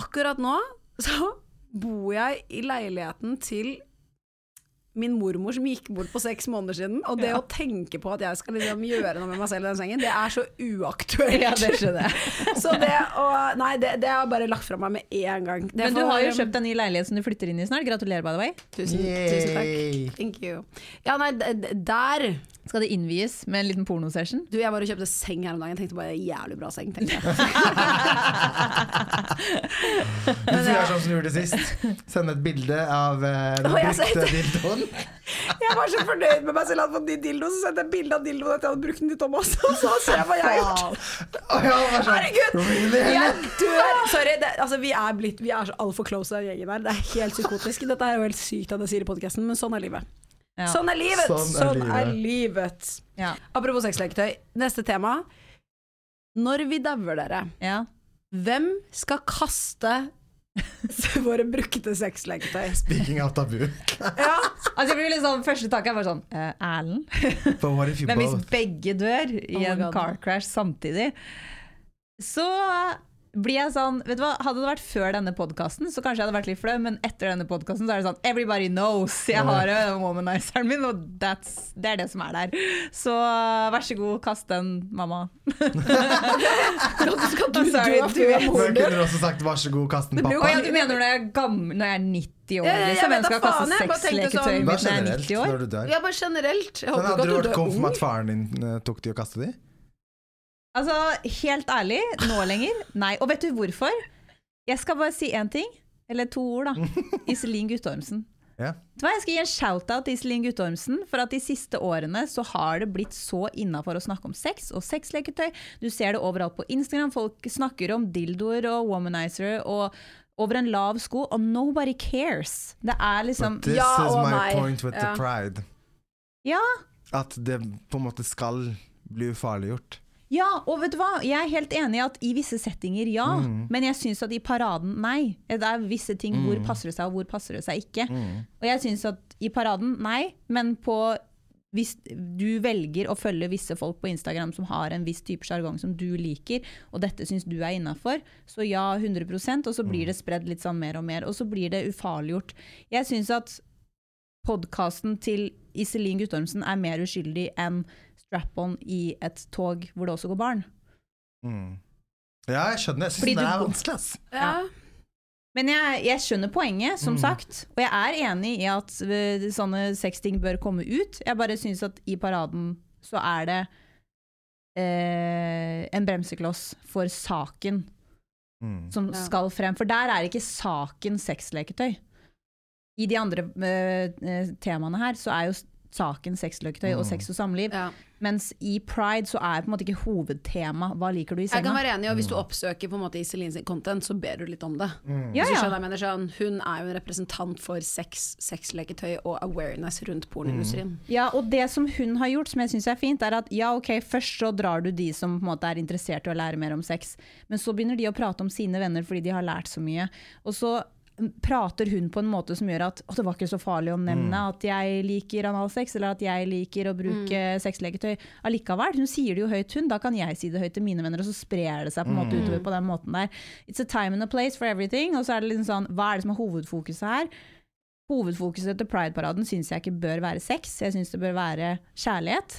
Akkurat nå så bor jeg i leiligheten til min mormor som gikk bort på seks måneder siden, og det å tenke på at jeg skal liksom gjøre noe med meg selv i den sengen, det er så uaktuelt. Ja, det skjønner jeg. Så det å Nei, det, det har jeg bare lagt fra meg med en gang. Det Men du har jo kjøpt en ny leilighet som du flytter inn i snart. Gratulerer, by the way. Tusen, tusen takk. Thank you. Ja, nei, der Skal det innvies med en liten pornosession? Du, jeg var og kjøpte seng her om dagen. Tenkte bare jævlig bra seng, tenkte jeg. Du er sånn som du gjorde sist Sende et bilde av uh, den jeg brukte dildoen Jeg var så fornøyd med meg selv at jeg hadde fått ny dildo, så sendte jeg bilde av dildoen etter jeg hadde brukt den til Thomas. Og så ser jeg hva jeg har gjort. Sånn, Herregud! Jeg dør! Sorry, det, altså, vi er, blitt, vi er så altfor close av gjengen her. Det er helt psykotisk. Dette er jo helt sykt at jeg sier i podkasten, men sånn er livet. Ja. Sånn er livet! Sånn er Sånn livet. er livet. Ja. Apropos sexleketøy. Neste tema. Når vi dauer, dere, ja. hvem skal kaste våre brukte sexleketøy? Speaking of tabu Ja, Altså jeg blir litt sånn, Første tanke er bare sånn eh, Erlend? But what if you Men hvis begge dør i Oh en God. car crash samtidig, så blir jeg sånn vet du hva, Hadde det vært før denne podkasten, så kanskje jeg hadde vært litt flau, men etter denne podkasten er det sånn Everybody knows jeg har jo womanizeren min, og that's, det er det som er der. Så vær så god, kast den, mamma. skal du Sorry, dø du jeg er- mor Men kunne du også sagt vær så god, kast den pappa ja, du mener når jeg er, gammel, når jeg er 90 år, ja, jeg liksom? Hvem skal kaste jeg sånn- mitt når jeg er 90 år? når du dør Ja, bare generelt. Jeg håper hadde at du dør ung. Hadde du vært komf med at faren din eh, tok de og kastet de? Altså, helt ærlig, nå lenger, nei. Og vet du hvorfor? Jeg skal bare si én ting, eller to ord, da. Iselin Guttormsen. Hva, Jeg skal gi en shout-out til Iselin Guttormsen. For at de siste årene så har det blitt så innafor å snakke om sex og sexleketøy. Du ser det overalt på Instagram. Folk snakker om dildoer og womanizer og over en lav sko, og nobody cares. Det er liksom But this Ja is og my nei. point with Ja. the pride. Ja, At det på en måte skal bli ufarliggjort. Ja, og vet du hva? Jeg er helt enig i at i visse settinger, ja. Mm. Men jeg syns at i paraden, nei. Det er visse ting hvor passer det seg, og hvor passer det seg ikke. Mm. Og jeg syns at i paraden, nei. Men på hvis du velger å følge visse folk på Instagram som har en viss type sjargong som du liker, og dette syns du er innafor, så ja, 100% og så blir det spredd litt sånn mer og mer. Og så blir det ufarliggjort. Jeg syns at podkasten til Iselin Guttormsen er mer uskyldig enn strap-on i et tog hvor det også går barn. Mm. Ja, jeg skjønner. Jeg Fordi syns det er vanskelig, ass. Ja. Men jeg, jeg skjønner poenget, som Mm. sagt. Og jeg er enig i at eh, sånne sexting bør komme ut. Jeg bare syns at i paraden så er det eh, en bremsekloss for saken Mm. som Ja. skal frem. For der er ikke saken sexleketøy. I de andre eh, eh, temaene her så er jo saken sexleketøy og Mm. sex og samliv. Ja. Mens i pride så er på en måte ikke hovedtema hva liker du i Jeg kan være enig, og hvis du oppsøker på en måte Iselin sin content, så ber du litt om det. Mm. Ja, Hvis du ja. skjønner jeg mener sånn, Hun er jo en representant for sex, sexleketøy og awareness rundt pornoindustrien. Ja, og det som hun har gjort, som jeg syns er fint, er at ja, ok, først så drar du de som på en måte er interessert i å lære mer om sex, men så begynner de å prate om sine venner fordi de har lært så mye. Og så mm, prater hun på en måte som gjør at å, det var ikke så farlig å nevne at jeg liker analsex, eller at jeg liker å bruke sexleketøy allikevel. Hun sier det jo høyt, hun. Da kan jeg si det høyt til mine venner, og så sprer det seg på en måte utover på den måten der. It's a time and a place for everything. Og så er det liksom sånn, hva er det som er hovedfokuset her? Hovedfokuset til Pride-paraden syns jeg ikke bør være sex, jeg syns det bør være kjærlighet.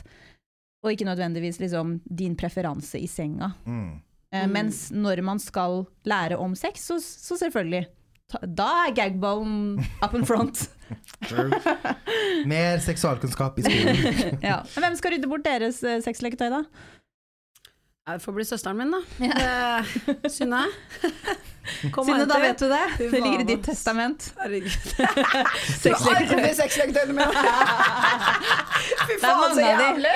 Og ikke nødvendigvis liksom din preferanse i senga. Mm. Eh, Mens når man skal lære om sex, så, så selvfølgelig. Da er gagballen up in front. Mer seksualkunnskap i skolen. ja. Hvem skal rydde bort deres eh, sexleketøy, da? Ja, Det får bli søsteren min, da. Eh, Synne. Synne, da vet du det. Det ligger i ditt testament. Herregud. Sexleketøyene mine! Fy faen, så jævlig!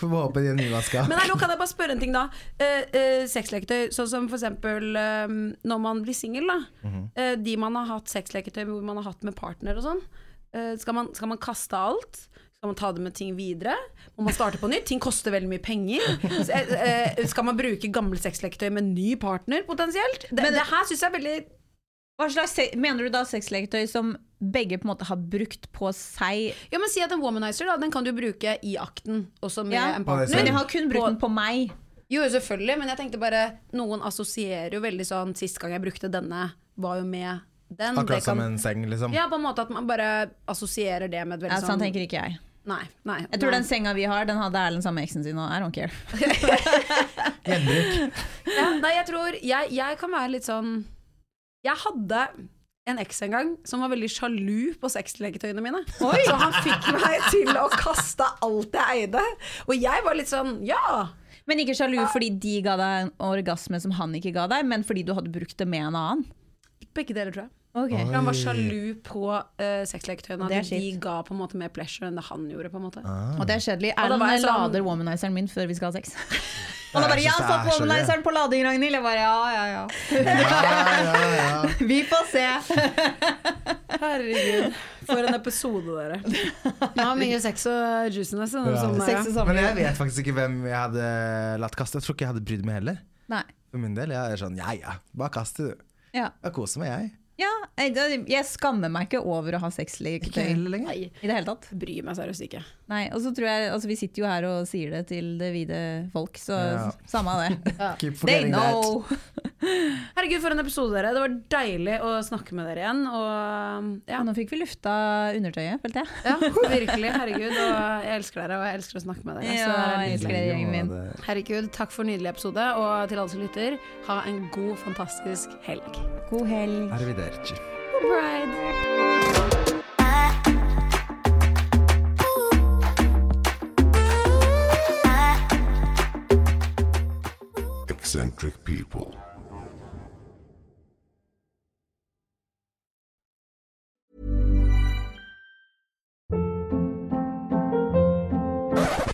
Får bare håpe de er nyvaska. Men hallo, kan jeg bare spørre en ting, da? Uh, uh, sexleketøy, sånn som for eksempel eh, når man blir singel, da. Mhm. Eh, de man har hatt sexleketøy hvor man har hatt med partner og sånn. eh, skal, man, skal man kaste alt? Skal man ta det med ting videre? Må man starte på nytt? Ting koster veldig mye penger. Så, eh, eh, skal man bruke gamle sexleketøy med ny partner, potensielt? Det, Men- det her syns jeg er veldig Hva slags, se- mener du da sexleketøy som begge på en måte har brukt på seg? Ja, men Si at en womanizer da, den kan du bruke i akten, også med Ja. en partner. Men jeg har kun brukt den på meg. Jo, selvfølgelig, men jeg tenkte bare Noen assosierer jo veldig sånn Sist gang jeg brukte denne, var jo med den. Akkurat kan- som en seng, liksom. Ja, på en måte at man bare assosierer det med et veldig Ja, sånn sånn tenker ikke jeg. Nei. nei Jeg tror nei. den senga vi har, den hadde Erlend sammen med eksen sin, og I don't care. Gjenbruk. ja, Nei, jeg tror jeg, jeg kan være litt sånn Jeg hadde en eks en gang som var veldig sjalu på sexleketøyene mine. Så han fikk meg til å kaste alt jeg eide. Og jeg var litt sånn ja. Men ikke sjalu fordi de ga deg en orgasme som han ikke ga deg, men fordi du hadde brukt det med en annen. Begge deler, tror jeg. Ok. Oi. For han var sjalu på uh, sexleketøyene. At de ga på en måte mer pleasure enn det han gjorde. på en måte Ah. Og det er kjedelig. Erlend var sånn- lader womanizeren min før vi skal ha sex. Og da bare 'Jeg satt er womanizeren på lading, Ragnhild'. Jeg bare ja, ja, ja. Ja, ja, ja. Vi får se. Herregud, for en episode, dere. Det har mye sex og juiciness. Ja. episoden Sex og Men jeg vet faktisk ikke hvem jeg hadde latt kaste. Jeg tror ikke jeg hadde brydd meg heller. Nei. For min del. Jeg er sånn ja ja, bare kast det, du. Ja. Jeg koser meg, jeg. Jeg, skammer meg ikke over å ha Ikke sexleketøy. Nei, i det hele tatt. bryr meg seriøst ikke. Nei, og så tror jeg, altså Vi sitter jo her og sier det til det vide folk, så Ja. samme av det. Keep They know! that. know. Herregud, for en episode, dere. Det var deilig å snakke med dere igjen. Og ja, og nå fikk vi lufta undertøyet, følte jeg. ja virkelig. Herregud. Og jeg elsker dere, og jeg elsker å snakke med dere. Ja, er jeg nydelig. elsker gjengen min. Herregud, takk for en nydelig episode. Og til alle som lytter, ha en god, fantastisk helg. God helg. Arrivederci. Pride. eccentric people.